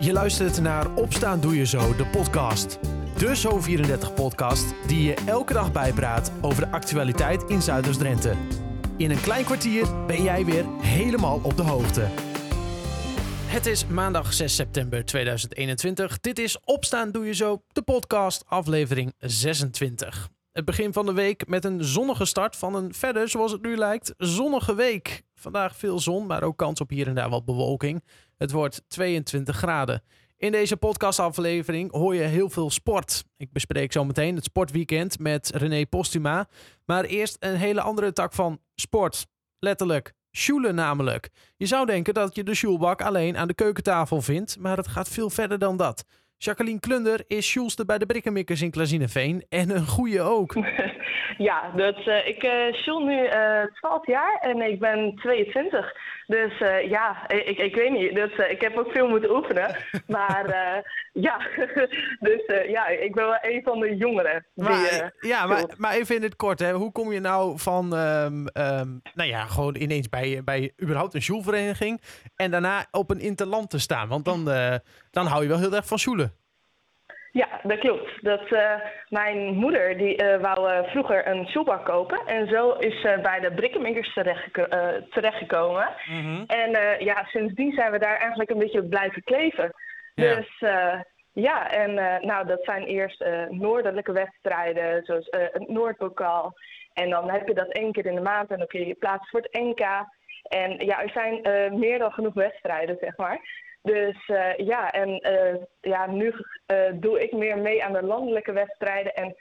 Je luistert naar Opstaan Doe Je Zo, de podcast. De Zo34-podcast die je elke dag bijpraat over de actualiteit in Zuiders-Drenthe. In een klein kwartier ben jij weer helemaal op de hoogte. Het is maandag 6 september 2021. Dit is Opstaan Doe Je Zo, de podcast, aflevering 26. Het begin van de week met een zonnige start van een verder, zoals het nu lijkt, zonnige week. Vandaag veel zon, maar ook kans op hier en daar wat bewolking. Het wordt 22 graden. In deze podcastaflevering hoor je heel veel sport. Ik bespreek zometeen het sportweekend met René Postuma. Maar eerst een hele andere tak van sport. Letterlijk, Sjoelen namelijk. Je zou denken dat je de sjoelbak alleen aan de keukentafel vindt, maar het gaat veel verder dan dat. Jacqueline Klunder is Sjoelste bij de Brikkenmikkers in Klazineveen en een goede ook. Ja, dat, uh, ik uh, sjoel nu uh, 12 jaar en ik ben 22. Dus uh, ja, ik, ik weet niet. Dus, ik heb ook veel moeten oefenen. Maar ja, dus ja, ik ben wel een van de jongeren. Maar, ja, maar, maar even in het kort. Hè. Hoe kom je nou van, um, um, nou ja, gewoon ineens bij, bij überhaupt een sjoelvereniging en daarna op een interland te staan? Want dan, dan hou je wel heel erg van sjoelen. Ja, dat klopt. Dat, uh, mijn moeder die uh, wou uh, vroeger een shoebak kopen. En zo is ze bij de Brikkenminkers terechtgeko terechtgekomen. Mm -hmm. En ja, sindsdien zijn we daar eigenlijk een beetje blijven kleven. Ja. Dus ja, en nou, dat zijn eerst noordelijke wedstrijden, zoals het Noordbokaal. En dan heb je dat één keer in de maand en dan kun je je plaatsen voor het NK. En ja, er zijn meer dan genoeg wedstrijden, zeg maar. Dus uh, ja, en uh, ja, nu uh, doe ik meer mee aan de landelijke wedstrijden. En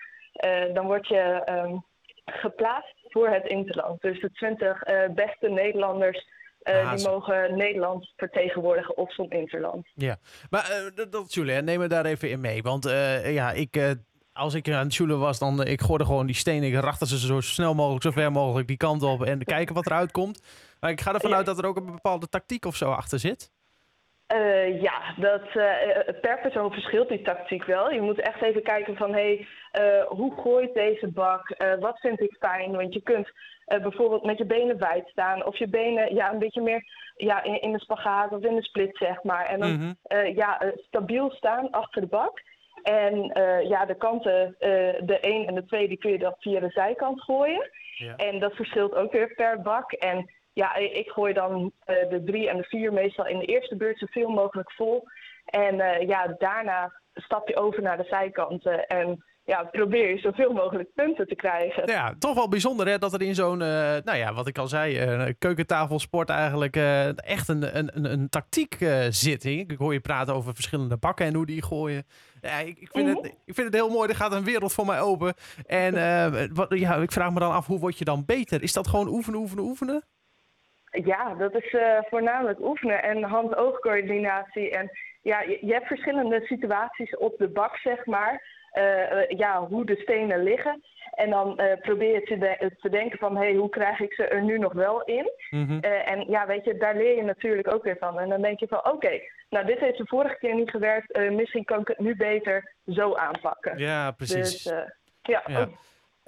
dan word je um, geplaatst voor het Interland. Dus de 20 beste Nederlanders ah, die mogen Nederland vertegenwoordigen op zo'n Interland. Ja, maar dat Julia, neem me daar even in mee. Want ja, ik als ik aan het sjoelen was, dan ik gooide gewoon die stenen. Ik rachtte ze zo snel mogelijk, zo ver mogelijk die kant op en kijken wat eruit komt. Maar ik ga ervan uit dat er ook een bepaalde tactiek of zo achter zit. Uh, ja, dat, uh, per persoon verschilt die tactiek wel. Je moet echt even kijken van, hé, hey, uh, hoe gooit deze bak? wat vind ik fijn? Want je kunt bijvoorbeeld met je benen wijd staan of je benen ja, een beetje meer ja, in, in de spagaat of in de split, zeg maar. En dan mm -hmm. ja, stabiel staan achter de bak. En ja, de kanten, de 1 en de 2, die kun je dan via de zijkant gooien. Ja. En dat verschilt ook weer per bak. En ja, ik gooi dan uh, de drie en de vier meestal in de eerste beurt zoveel mogelijk vol. En uh, ja, daarna stap je over naar de zijkanten en ja, probeer je zoveel mogelijk punten te krijgen. Ja, toch wel bijzonder hè, dat er in zo'n, uh, nou ja, wat ik al zei, keukentafelsport eigenlijk echt een, een, een, tactiek zit. Ik hoor je praten over verschillende bakken en hoe die gooien. Ja, ik, ik, vind mm -hmm. het, ik vind het heel mooi. Er gaat een wereld voor mij open. En wat, ja, ik vraag me dan af, hoe word je dan beter? Is dat gewoon oefenen, oefenen, oefenen? Ja, dat is uh, voornamelijk oefenen en hand-oogcoördinatie. En ja, je, je, hebt verschillende situaties op de bak, zeg maar. Uh, ja, hoe de stenen liggen. En dan uh, probeer je te, de te, denken van, hé, hey, hoe krijg ik ze er nu nog wel in? Mm -hmm. en ja, weet je, daar leer je natuurlijk ook weer van. En dan denk je van, oké, okay, nou, dit heeft de vorige keer niet gewerkt. misschien kan ik het nu beter zo aanpakken. Ja, precies. Dus, ja, ja.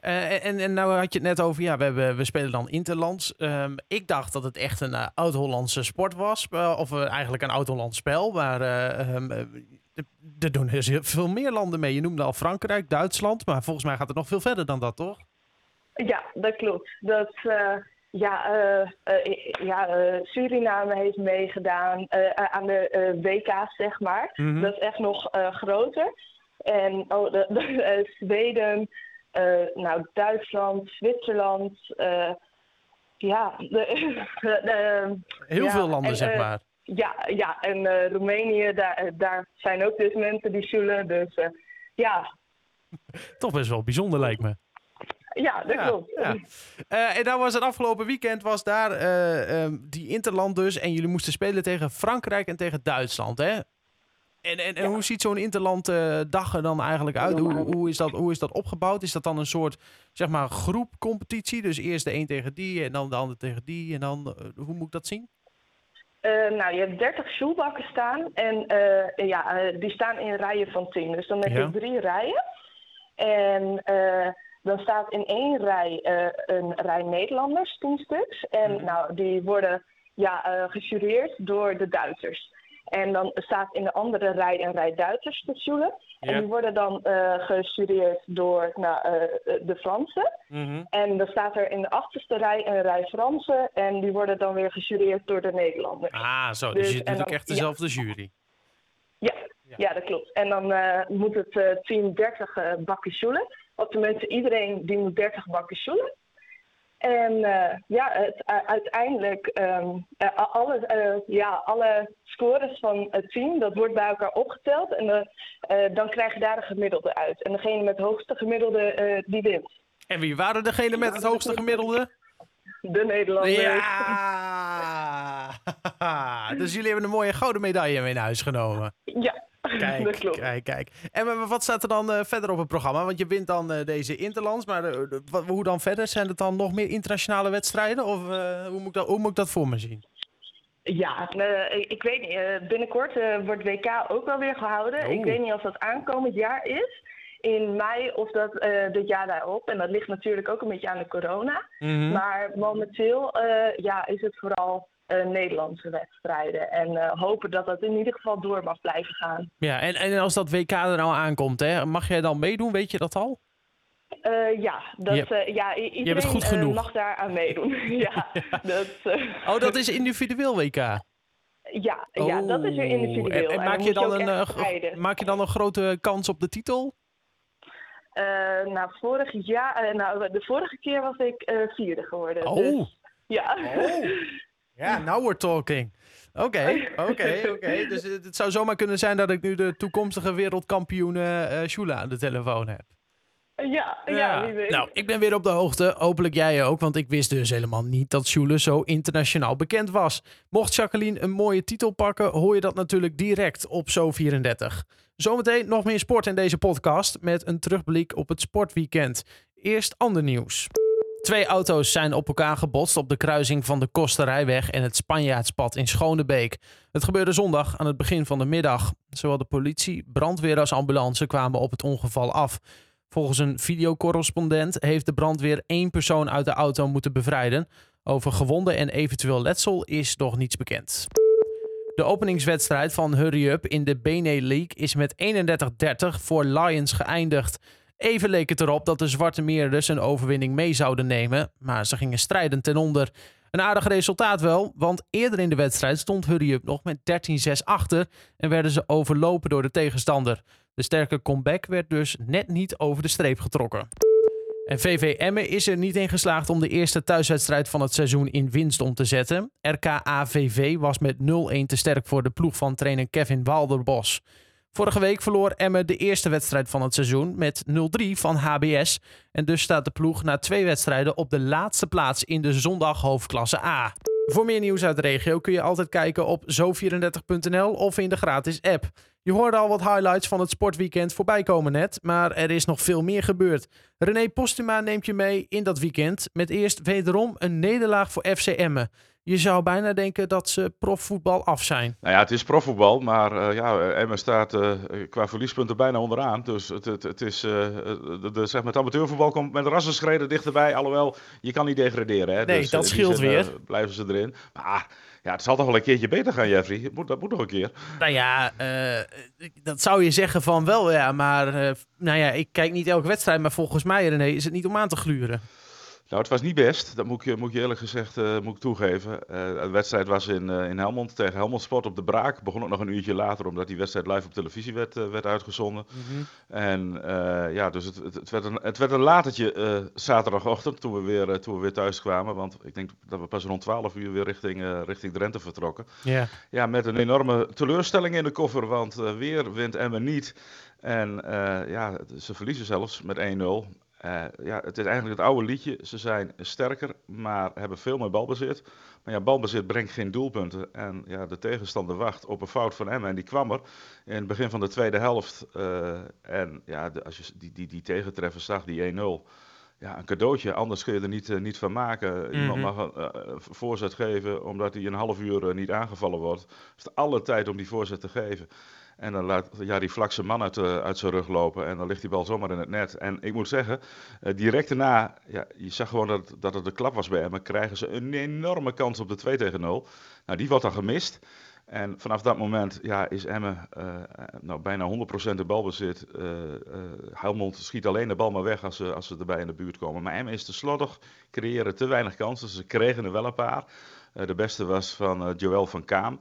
Uh, en, en nou had je het net over, ja, we, hebben, we spelen dan Interlands. Um, ik dacht dat het echt een uh, oud-Hollandse sport was. Uh, of eigenlijk een oud-Hollands spel. Maar um, er doen heel veel meer landen mee. Je noemde al Frankrijk, Duitsland. Maar volgens mij gaat het nog veel verder dan dat, toch? Ja, dat klopt. Dat, ja, ja Suriname heeft meegedaan aan de WK's, zeg maar. Mm -hmm. Dat is echt nog groter. En oh, de, de, Zweden... Uh, nou, Duitsland, Zwitserland, uh, ja. De, de, Heel ja, veel landen, en, zeg uh, maar. Ja, ja en Roemenië, daar, daar zijn ook dus mensen die zullen, dus ja. Toch best wel bijzonder, lijkt me. Ja, dat ja, klopt. Ja. Uh, en dan was het afgelopen weekend was daar uh, um, die Interland dus. En jullie moesten spelen tegen Frankrijk en tegen Duitsland, hè? En, en, en ja. hoe ziet zo'n interland uh, dag er dan eigenlijk uit? Hoe, hoe, is dat, hoe is dat opgebouwd? Is dat dan een soort zeg maar, groepcompetitie? Dus eerst de een tegen die en dan de ander tegen die. En dan, uh, hoe moet ik dat zien? Uh, nou, je hebt 30 shoelbakken staan en ja, die staan in rijen van 10. Dus dan heb je ja. drie rijen. En dan staat in één rij een rij Nederlanders, 10 stuks. En mm. nou, die worden ja, gejureerd door de Duitsers. En dan staat in de andere rij een rij Duitsers te. En die worden dan uh, gestudeerd door nou, de Fransen. Mhm. En dan staat er in de achterste rij een rij Fransen. En die worden dan weer gestudeerd door de Nederlanders. Ah, zo. Dus, dus je doet ook echt dezelfde jury. Ja, ja, dat klopt. En dan moet het team 30 bakken sjoelen. Op tenminste, iedereen die moet 30 bakken sjoelen. En uh, ja, het, uiteindelijk, um, alle, ja, alle scores van het team, dat wordt bij elkaar opgeteld. En dan krijg je daar een gemiddelde uit. En degene met het hoogste gemiddelde, die wint. En wie waren degene met het hoogste gemiddelde? De Nederlanders. Ja! dus jullie hebben een mooie gouden medaille mee naar huis genomen. Ja, Kijk, dat klopt. kijk, kijk. En wat staat er dan uh, verder op het programma? Want je wint dan uh, deze Interlands, maar uh, hoe dan verder? Zijn het dan nog meer internationale wedstrijden? Of hoe, moet ik dat, hoe moet ik dat voor me zien? Ja, ik weet niet. binnenkort wordt WK ook wel weer gehouden. Ik oh. weet niet of dat aankomend jaar is. In mei of dat dit jaar daarop. En dat ligt natuurlijk ook een beetje aan de corona. Mhm. Maar momenteel ja, is het vooral uh, Nederlandse wedstrijden. En uh, hopen dat dat in ieder geval door mag blijven gaan. Ja, en, en als dat WK er nou aankomt, hè, mag jij dan meedoen? Weet je dat al? Uh, ja, dat, ja, iedereen goed genoeg. mag daar aan meedoen. ja, Dat, oh, dat is individueel WK? Ja, ja dat is weer oh, individueel. En, maak, je dan een, maak je dan een grote kans op de titel? Nou, vorig jaar, nou, de vorige keer was ik vierde geworden. Oh. Dus, ja. Oh. Ja, now we're talking. Oké, oké, oké. Dus het zou zomaar kunnen zijn dat ik nu de toekomstige wereldkampioen uh, Shula aan de telefoon heb. Ja, ja, wie weet. Nou, ik ben weer op de hoogte. Hopelijk jij ook, want ik wist dus helemaal niet dat Schule zo internationaal bekend was. Mocht Jacqueline een mooie titel pakken, hoor je dat natuurlijk direct op Zo34. Zometeen nog meer sport in deze podcast met een terugblik op het sportweekend. Eerst ander nieuws. Twee auto's zijn op elkaar gebotst op de kruising van de Kosterijweg en het Spanjaardspad in Schonebeek. Het gebeurde zondag aan het begin van de middag. Zowel de politie, brandweer als ambulance kwamen op het ongeval af. Volgens een videocorrespondent heeft de brandweer één persoon uit de auto moeten bevrijden. Over gewonden en eventueel letsel is nog niets bekend. De openingswedstrijd van Hurry Up in de Bene League is met 31-30 voor Lions geëindigd. Even leek het erop dat de Zwarte Meerders een overwinning mee zouden nemen, maar ze gingen strijden ten onder. Een aardig resultaat wel, want eerder in de wedstrijd stond Hurry Up nog met 13-6 achter en werden ze overlopen door de tegenstander. De sterke comeback werd dus net niet over de streep getrokken. En VV Emmen is er niet in geslaagd om de eerste thuiswedstrijd van het seizoen in winst om te zetten. RKAVV was met 0-1 te sterk voor de ploeg van trainer Kevin Walderbos. Vorige week verloor Emmen de eerste wedstrijd van het seizoen met 0-3 van HBS. En dus staat de ploeg na twee wedstrijden op de laatste plaats in de zondag hoofdklasse A. Voor meer nieuws uit de regio kun je altijd kijken op zo34.nl of in de gratis app. Je hoorde al wat highlights van het sportweekend voorbij komen net, maar er is nog veel meer gebeurd. René Postuma neemt je mee in dat weekend met eerst wederom een nederlaag voor FC Emmen. Je zou bijna denken dat ze profvoetbal af zijn. Nou ja, het is profvoetbal, maar uh, ja, Emmen staat uh, qua verliespunten bijna onderaan. Dus het, het, het is, uh, de, de, zeg maar, het amateurvoetbal komt met rassenschreden dichterbij. Alhoewel, je kan niet degraderen. Hè? Nee, dus, dat scheelt weer. blijven ze erin. Maar ja, het zal toch wel een keertje beter gaan, Jeffrey. Het moet, dat moet nog een keer. Nou ja, dat zou je zeggen van wel, ja. Maar nou ja, ik kijk niet elke wedstrijd. Maar volgens mij, René, is het niet om aan te gluren. Nou, het was niet best. Dat moet, je, moet je eerlijk gezegd uh, moet ik toegeven. Uh, de wedstrijd was in, uh, in Helmond tegen Helmond Sport op de Braak. Begon ook nog een uurtje later, omdat die wedstrijd live op televisie werd, werd uitgezonden. Mm -hmm. En ja, dus het, het, het, werd een, het werd een latertje zaterdagochtend toen we, weer, toen we weer thuis kwamen. Want ik denk dat we pas rond 12 uur weer richting, richting Drenthe vertrokken. Yeah. Ja, met een enorme teleurstelling in de koffer, want weer wint Emmen niet. En ja, ze verliezen zelfs met 1-0. Uh, ja, het is eigenlijk het oude liedje. Ze zijn sterker, maar hebben veel meer balbezit. Maar ja, balbezit brengt geen doelpunten. En ja, de tegenstander wacht op een fout van Emmen. En die kwam er in het begin van de tweede helft. Uh, en ja, de, als je die, die, die tegentreffer zag, die 1-0. Ja, een cadeautje, anders kun je er niet, uh, niet van maken. Mm -hmm. Iemand mag een voorzet geven omdat hij een half uur niet aangevallen wordt. Het is alle tijd om die voorzet te geven. En dan laat ja, die vlak zijn man uit, uh, uit zijn rug lopen. En dan ligt die bal zomaar in het net. En ik moet zeggen, uh, direct daarna, ja, je zag gewoon dat, dat het de klap was bij. Maar krijgen ze een enorme kans op de 2 tegen 0. Nou, die wordt dan gemist. En vanaf dat moment ja, is Emmen nou, bijna 100% de balbezit. Uh, Helmond schiet alleen de bal maar weg als ze, als ze erbij in de buurt komen. Maar Emmen is te slordig, creëren te weinig kansen. Ze kregen er wel een paar. de beste was van Joël van Kaam.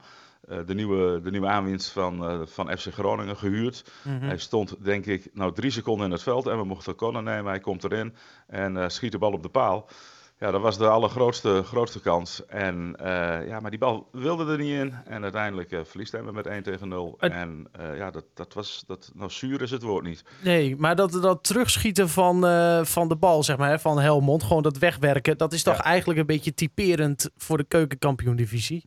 Eh, de, nieuwe, de nieuwe aanwinst van, uh, van FC Groningen gehuurd. Mhm. Hij stond denk ik nou drie seconden in het veld en we mochten corner nemen. Hij komt erin en uh, schiet de bal op de paal. Ja, dat was de allergrootste grootste kans. En, ja, maar die bal wilde er niet in. En uiteindelijk verliest hij met 1 tegen 0. En ja, dat, dat was, dat, nou zuur is het woord niet. Nee, maar dat, dat terugschieten van, van de bal, zeg maar, van Helmond, gewoon dat wegwerken, dat is toch eigenlijk een beetje typerend voor de keukenkampioen-divisie?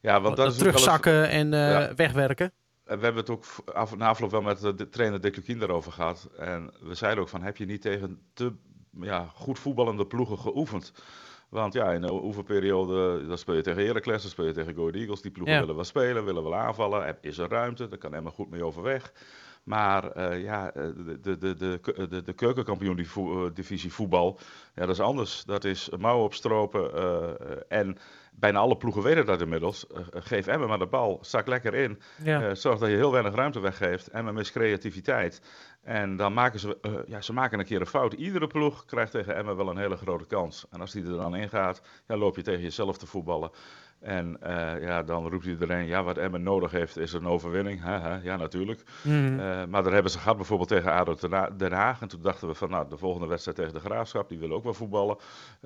Ja, want dat, is terugzakken en uh, wegwerken. We hebben het ook af, na afloop wel met de trainer Dick Lukien daarover gehad. En we zeiden ook van, heb je niet tegen te ja, goed voetballende ploegen geoefend? Want ja, in de oefenperiode, dan speel je tegen Heracles, dan speel je tegen Go Eagles. Die ploegen willen wel spelen, willen wel aanvallen. Is er ruimte, daar kan Emma goed mee overweg. Maar uh, ja, de, de, de, de, de, de keukenkampioen-divisie voetbal, ja, dat is anders. Dat is mouwen opstropen en bijna alle ploegen weten dat inmiddels. Uh, geef Emma maar de bal, zak lekker in. Ja. Uh, zorg dat je heel weinig ruimte weggeeft. Emma mis creativiteit. En dan maken ze, uh, ja, ze maken een keer een fout. Iedere ploeg krijgt tegen Emma wel een hele grote kans. En als die er dan in gaat, ja, loop je tegen jezelf te voetballen. En uh, ja, dan roept iedereen, ja, wat Emmen nodig heeft is een overwinning. Haha, ja, natuurlijk. Mm. Uh, maar daar hebben ze gehad bijvoorbeeld tegen ADO Den Haag. En toen dachten we van, nou, de volgende wedstrijd tegen de Graafschap, die willen ook wel voetballen.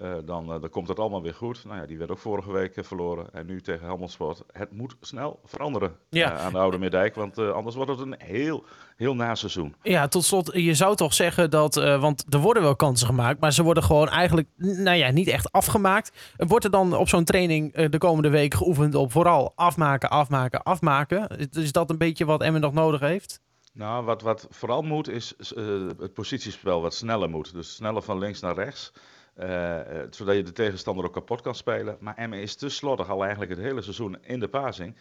Uh, dan, dan komt het allemaal weer goed. Nou ja, die werd ook vorige week verloren. En nu tegen Helmond Sport. Het moet snel veranderen ja. aan de Oude Middijk. Want anders wordt het een heel, heel na seizoen. Ja, tot slot, je zou toch zeggen dat, want er worden wel kansen gemaakt, maar ze worden gewoon eigenlijk, nou ja, niet echt afgemaakt. Wordt er dan op zo'n training de komende de week geoefend op vooral afmaken, afmaken, afmaken. Is dat een beetje wat Emmen nog nodig heeft? Nou, wat, wat vooral moet is uh, het positiespel wat sneller moet. Dus sneller van links naar rechts. Uh, zodat je de tegenstander ook kapot kan spelen. Maar Emmen is te slordig al eigenlijk het hele seizoen in de passing.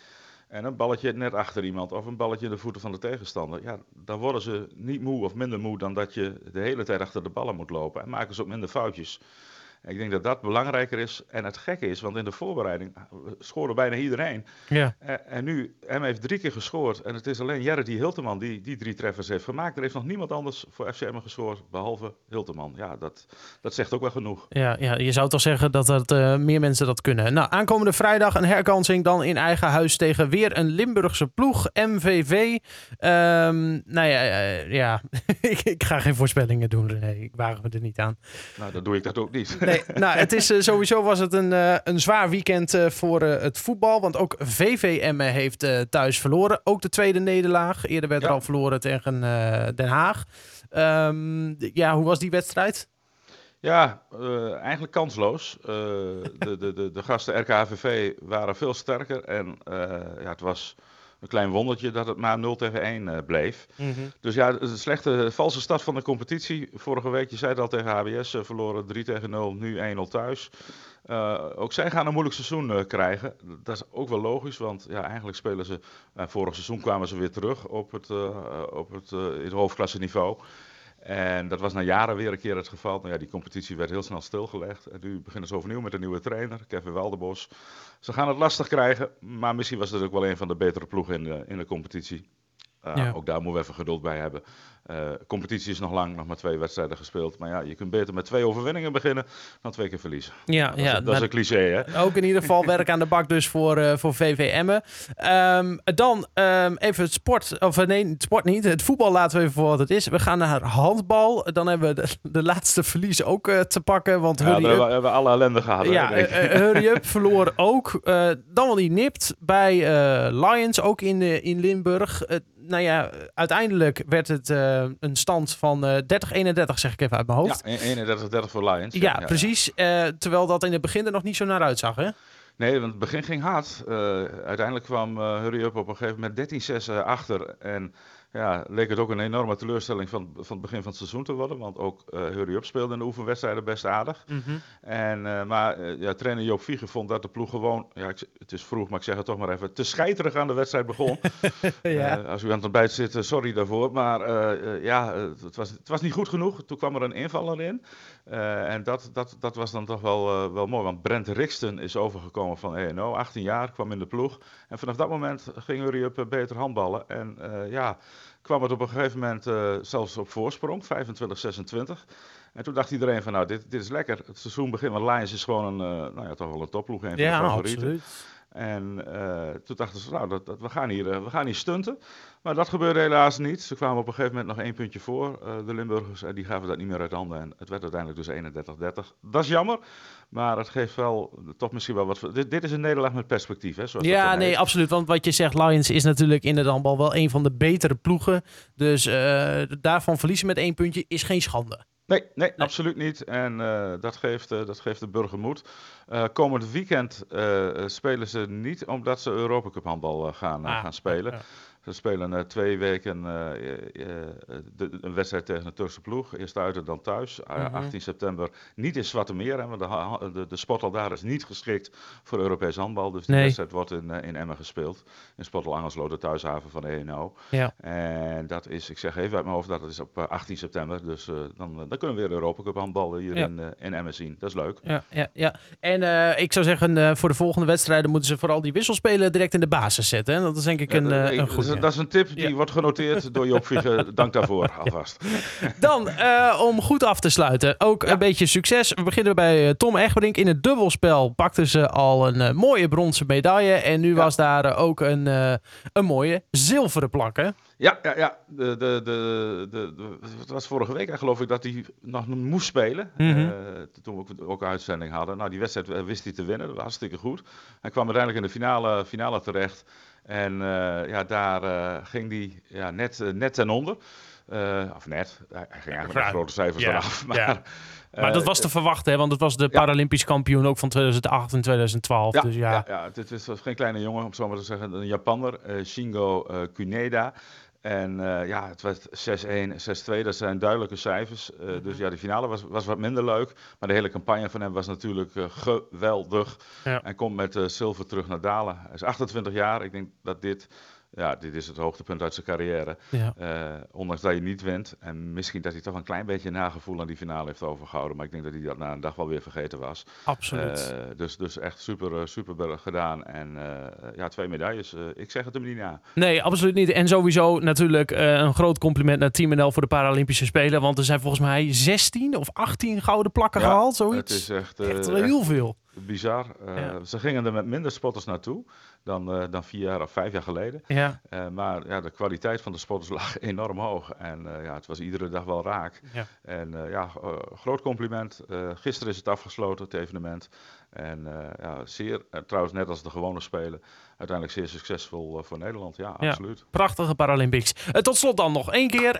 En een balletje net achter iemand of een balletje in de voeten van de tegenstander. Ja, dan worden ze niet moe of minder moe dan dat je de hele tijd achter de ballen moet lopen. En maken ze ook minder foutjes. Ik denk dat dat belangrijker is. En het gekke is, want in de voorbereiding ah, scoorde bijna iedereen. Ja. En, eh, en nu, hem heeft drie keer gescoord. En het is alleen Jerry Hilteman die die drie treffers heeft gemaakt. Er heeft nog niemand anders voor FCM gescoord, behalve Hilteman. Ja, dat, dat zegt ook wel genoeg. Ja, ja je zou toch zeggen dat, dat uh, meer mensen dat kunnen. Nou, aankomende vrijdag een herkansing dan in eigen huis tegen weer een Limburgse ploeg, MVV. Um, ehm, nou ja, ja. ik, ik, ga geen voorspellingen doen, René. Ik waag me er niet aan. Nou, dan doe ik dat ook niet nou, het is, uh, sowieso was het een, uh, een zwaar weekend uh, voor het voetbal. Want ook VVM heeft thuis verloren. Ook de tweede nederlaag. Eerder werd ja. er al verloren tegen Den Haag. Um, ja, hoe was die wedstrijd? Ja, eigenlijk kansloos. de, de, de, de gasten RKVV waren veel sterker. En ja, het was een klein wondertje dat het maar 0 tegen 1 uh, bleef. Mm -hmm. Dus ja, een slechte, valse start van de competitie. Vorige week, je zei het al tegen HBS, uh, verloren 3 tegen 0, nu 1-0 thuis. Uh, ook zij gaan een moeilijk seizoen krijgen. Dat is ook wel logisch, want ja, eigenlijk spelen ze... vorig seizoen kwamen ze weer terug op het, op het, in het hoofdklasse niveau. En dat was na jaren weer een keer het geval. Nou ja, die competitie werd heel snel stilgelegd. En nu beginnen ze overnieuw met een nieuwe trainer, Kevin Waldebos. Ze gaan het lastig krijgen, maar misschien was het ook wel een van de betere ploegen in de, in de competitie. Uh, Ook daar moeten we even geduld bij hebben. Uh, competitie is nog lang, nog maar twee wedstrijden gespeeld. Maar ja, je kunt beter met twee overwinningen beginnen dan twee keer verliezen. Ja, dat, ja, is, dat is een cliché, hè? Ook in ieder geval werk aan de bak dus voor, uh, voor VVM'en. Um, dan um, even het sport, of nee, het sport niet. Het voetbal laten we even voor wat het is. We gaan naar handbal. Dan hebben we de, de laatste verlies ook uh, te pakken. Want ja, we hebben we alle ellende gehad. Ja, Hurry Up verloor ook. dan wel die nipt bij Lions, ook in, in Limburg nou ja, uiteindelijk werd het uh, een stand van uh, 30-31, zeg ik even uit mijn hoofd. Ja, 31-30 voor Lions. Ja, ja precies. Ja. Uh, terwijl dat in het begin er nog niet zo naar uitzag, hè? Nee, want het begin ging hard. Uiteindelijk kwam Hurry Up op een gegeven moment 13-6 achter. En ja, leek het ook een enorme teleurstelling van, van het begin van het seizoen te worden. Want ook uh, Hurry Up speelde in de oefenwedstrijden best aardig. Mm -hmm. en, uh, maar uh, ja, trainer Joop Vieger vond dat de ploeg gewoon, ja, ik, het is vroeg, maar ik zeg het toch maar even, te scheiterig aan de wedstrijd begon. ja. als u aan het ontbijt zit, sorry daarvoor. Maar ja, het, was, het was niet goed genoeg. Toen kwam er een invaller in. en dat, dat, dat was dan toch wel, wel mooi. Want Brent Rixton is overgekomen van ENO. 18 jaar, kwam in de ploeg. En vanaf dat moment ging Uri Up beter handballen. En ja, kwam het op een gegeven moment zelfs op voorsprong, 25-26. En toen dacht iedereen van, nou, dit, dit is lekker. Het seizoen begint, want Lions is gewoon een, nou ja, toch wel een topploeg. Een van ja, de favorieten. absoluut. En toen dachten ze, nou, dat, dat, we, gaan hier, we gaan hier stunten. Maar dat gebeurde helaas niet. Ze kwamen op een gegeven moment nog één puntje voor, uh, de Limburgers. En die gaven dat niet meer uit handen. En het werd uiteindelijk dus 31-30. Dat is jammer. Maar het geeft wel toch misschien wel wat. Dit, dit is een nederlaag met perspectief. Hè, ja, nee, absoluut. Want wat je zegt, Lions is natuurlijk in het handbal wel een van de betere ploegen. Dus uh, daarvan verliezen met één puntje is geen schande. Nee, nee, absoluut niet. En uh, dat, geeft, uh, dat geeft de burger moed. Uh, komend weekend spelen ze niet omdat ze Europa Cup handbal gaan, ah, gaan spelen. Ja. Ze spelen uh, twee weken uh, de, een wedstrijd tegen een Turkse ploeg. Eerst uit en dan thuis. Mm -hmm. 18 september niet in Zwarte Meer. Hè, want de, de, de daar is niet geschikt voor Europees handbal. Dus de nee. wedstrijd wordt in, in Emmen gespeeld. In Spottel Angelslo, de thuishaven van de ENO. Ja. En dat is, ik zeg even uit mijn hoofd, dat is op 18 september. Dus dan, dan kunnen we weer de Europa Cup handballen hier ja. in, in Emmen zien. Dat is leuk. Ja, ja, ja. En ik zou zeggen, voor de volgende wedstrijden moeten ze vooral die wisselspelen direct in de basis zetten. Hè? Dat is denk ik een, een dat is een tip die wordt genoteerd door Job Vliegen. Dank daarvoor alvast. Dan, uh, om goed af te sluiten, ook een beetje succes. We beginnen bij uh, Tom Egberink. In het dubbelspel pakten ze al een uh, mooie bronzen medaille. En nu was daar ook een, een mooie zilveren plak, hè? Ja, ja, ja. De, de, de, de, het was vorige week, geloof ik, dat hij nog moest spelen. Mm -hmm. toen we ook een uitzending hadden. Nou, die wedstrijd wist hij te winnen. Dat was hartstikke goed. Hij kwam uiteindelijk in de finale, finale terecht. En uh, ja, daar uh, ging hij ja, net, uh, net ten onder. of net, hij ging eigenlijk met grote cijfers ja, vanaf. Maar, ja. maar dat was te verwachten, hè? want het was de Paralympisch kampioen ook van 2008 en 2012. Ja, dus ja. ja, ja, het was geen kleine jongen, om zo maar te zeggen. Een Japanner, Shingo Kuneda. En uh, ja, het werd 6-1, 6-2. Dat zijn duidelijke cijfers. Uh, mm-hmm. Dus ja, de finale was, was wat minder leuk. Maar de hele campagne van hem was natuurlijk uh, geweldig. Ja. En komt met zilver terug naar Dalen. Hij is 28 jaar. Ik denk dat dit ja, dit is het hoogtepunt uit zijn carrière. Ja. Uh, ondanks dat je niet wint. En misschien dat hij toch een klein beetje nagevoel aan die finale heeft overgehouden. Maar ik denk dat hij dat na een dag wel weer vergeten was. Absoluut. Uh, dus, dus echt super, super gedaan. En uh, ja, twee medailles. ik zeg het hem niet na. Nee, absoluut niet. En sowieso natuurlijk een groot compliment naar Team NL voor de Paralympische Spelen. Want er zijn volgens mij 16 of 18 gouden plakken ja, gehaald. Zoiets. Het is echt, echt heel veel. Bizar. Ja. Ze gingen er met minder spotters naartoe dan, uh, dan vier jaar of vijf jaar geleden. Ja. Uh, maar ja, de kwaliteit van de spotters lag enorm hoog. En uh, ja, het was iedere dag wel raak. Ja. En ja, groot compliment. gisteren is het afgesloten, het evenement. En ja, zeer, trouwens net als de gewone Spelen, uiteindelijk zeer succesvol voor Nederland. Ja, absoluut. Ja, prachtige Paralympics. tot slot dan nog één keer.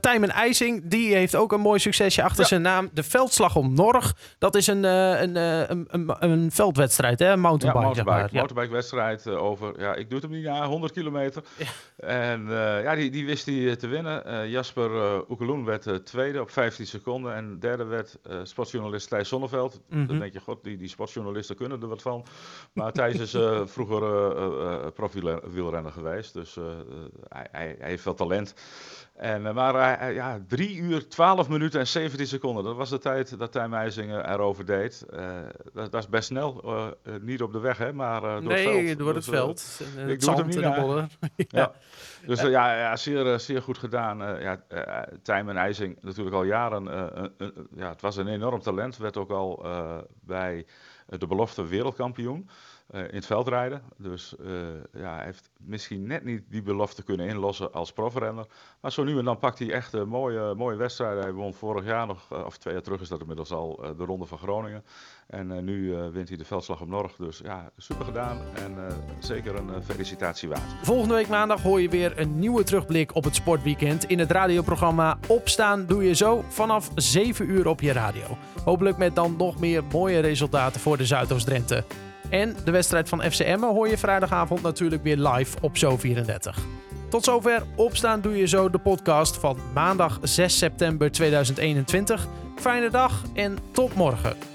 Tijmen IJsing, die heeft ook een mooi succesje achter ja. zijn naam. De veldslag om Norg. Dat is een, een, een, een, een, veldwedstrijd, hè? Mountainbike. Ja, mountainbike, zeg maar. mountainbike wedstrijd uh, over, ja, ik doe het hem niet na, 100 kilometer. Ja. En uh, ja, die, die wist hij te winnen. Jasper uh, Oekeloen werd tweede op 15 seconden. En derde werd sportjournalist Thijs Zonneveld. Mm -hmm. Dan denk je, god, die, die sportjournalisten kunnen er wat van. Maar Thijs is vroeger profielrenner geweest. Dus hij, hij, hij heeft veel talent. En, maar uh, ja, 3 uur, 12 minuten en 17 seconden. Dat was de tijd dat Meijzingen erover deed. Uh, dat, dat, is best snel. niet op de weg, hè, maar door nee, het veld. Door dus, het veld. En ik doe het hem niet aan. ja. ja. Dus ja, ja, zeer, zeer goed gedaan. ja, Tijn en IJzing natuurlijk al jaren. ja, het was een enorm talent. Werd ook al bij de belofte wereldkampioen. Uh, in het veld rijden. Dus uh, ja, hij heeft misschien net niet die belofte kunnen inlossen als profrenner. Maar zo nu en dan pakt hij echt een mooie, mooie wedstrijden. Hij won vorig jaar nog, of twee jaar terug is dat inmiddels al, de Ronde van Groningen. En nu wint hij de veldslag op Norg. Dus ja, super gedaan en zeker een felicitatie waard. Volgende week maandag hoor je weer een nieuwe terugblik op het sportweekend. In het radioprogramma Opstaan doe je zo vanaf 7 uur op je radio. Hopelijk met dan nog meer mooie resultaten voor de Zuidoost-Drenthe. En de wedstrijd van FCM hoor je vrijdagavond natuurlijk weer live op Zo34. Tot zover Opstaan Doe Je Zo, de podcast van maandag 6 september 2021. Fijne dag en tot morgen.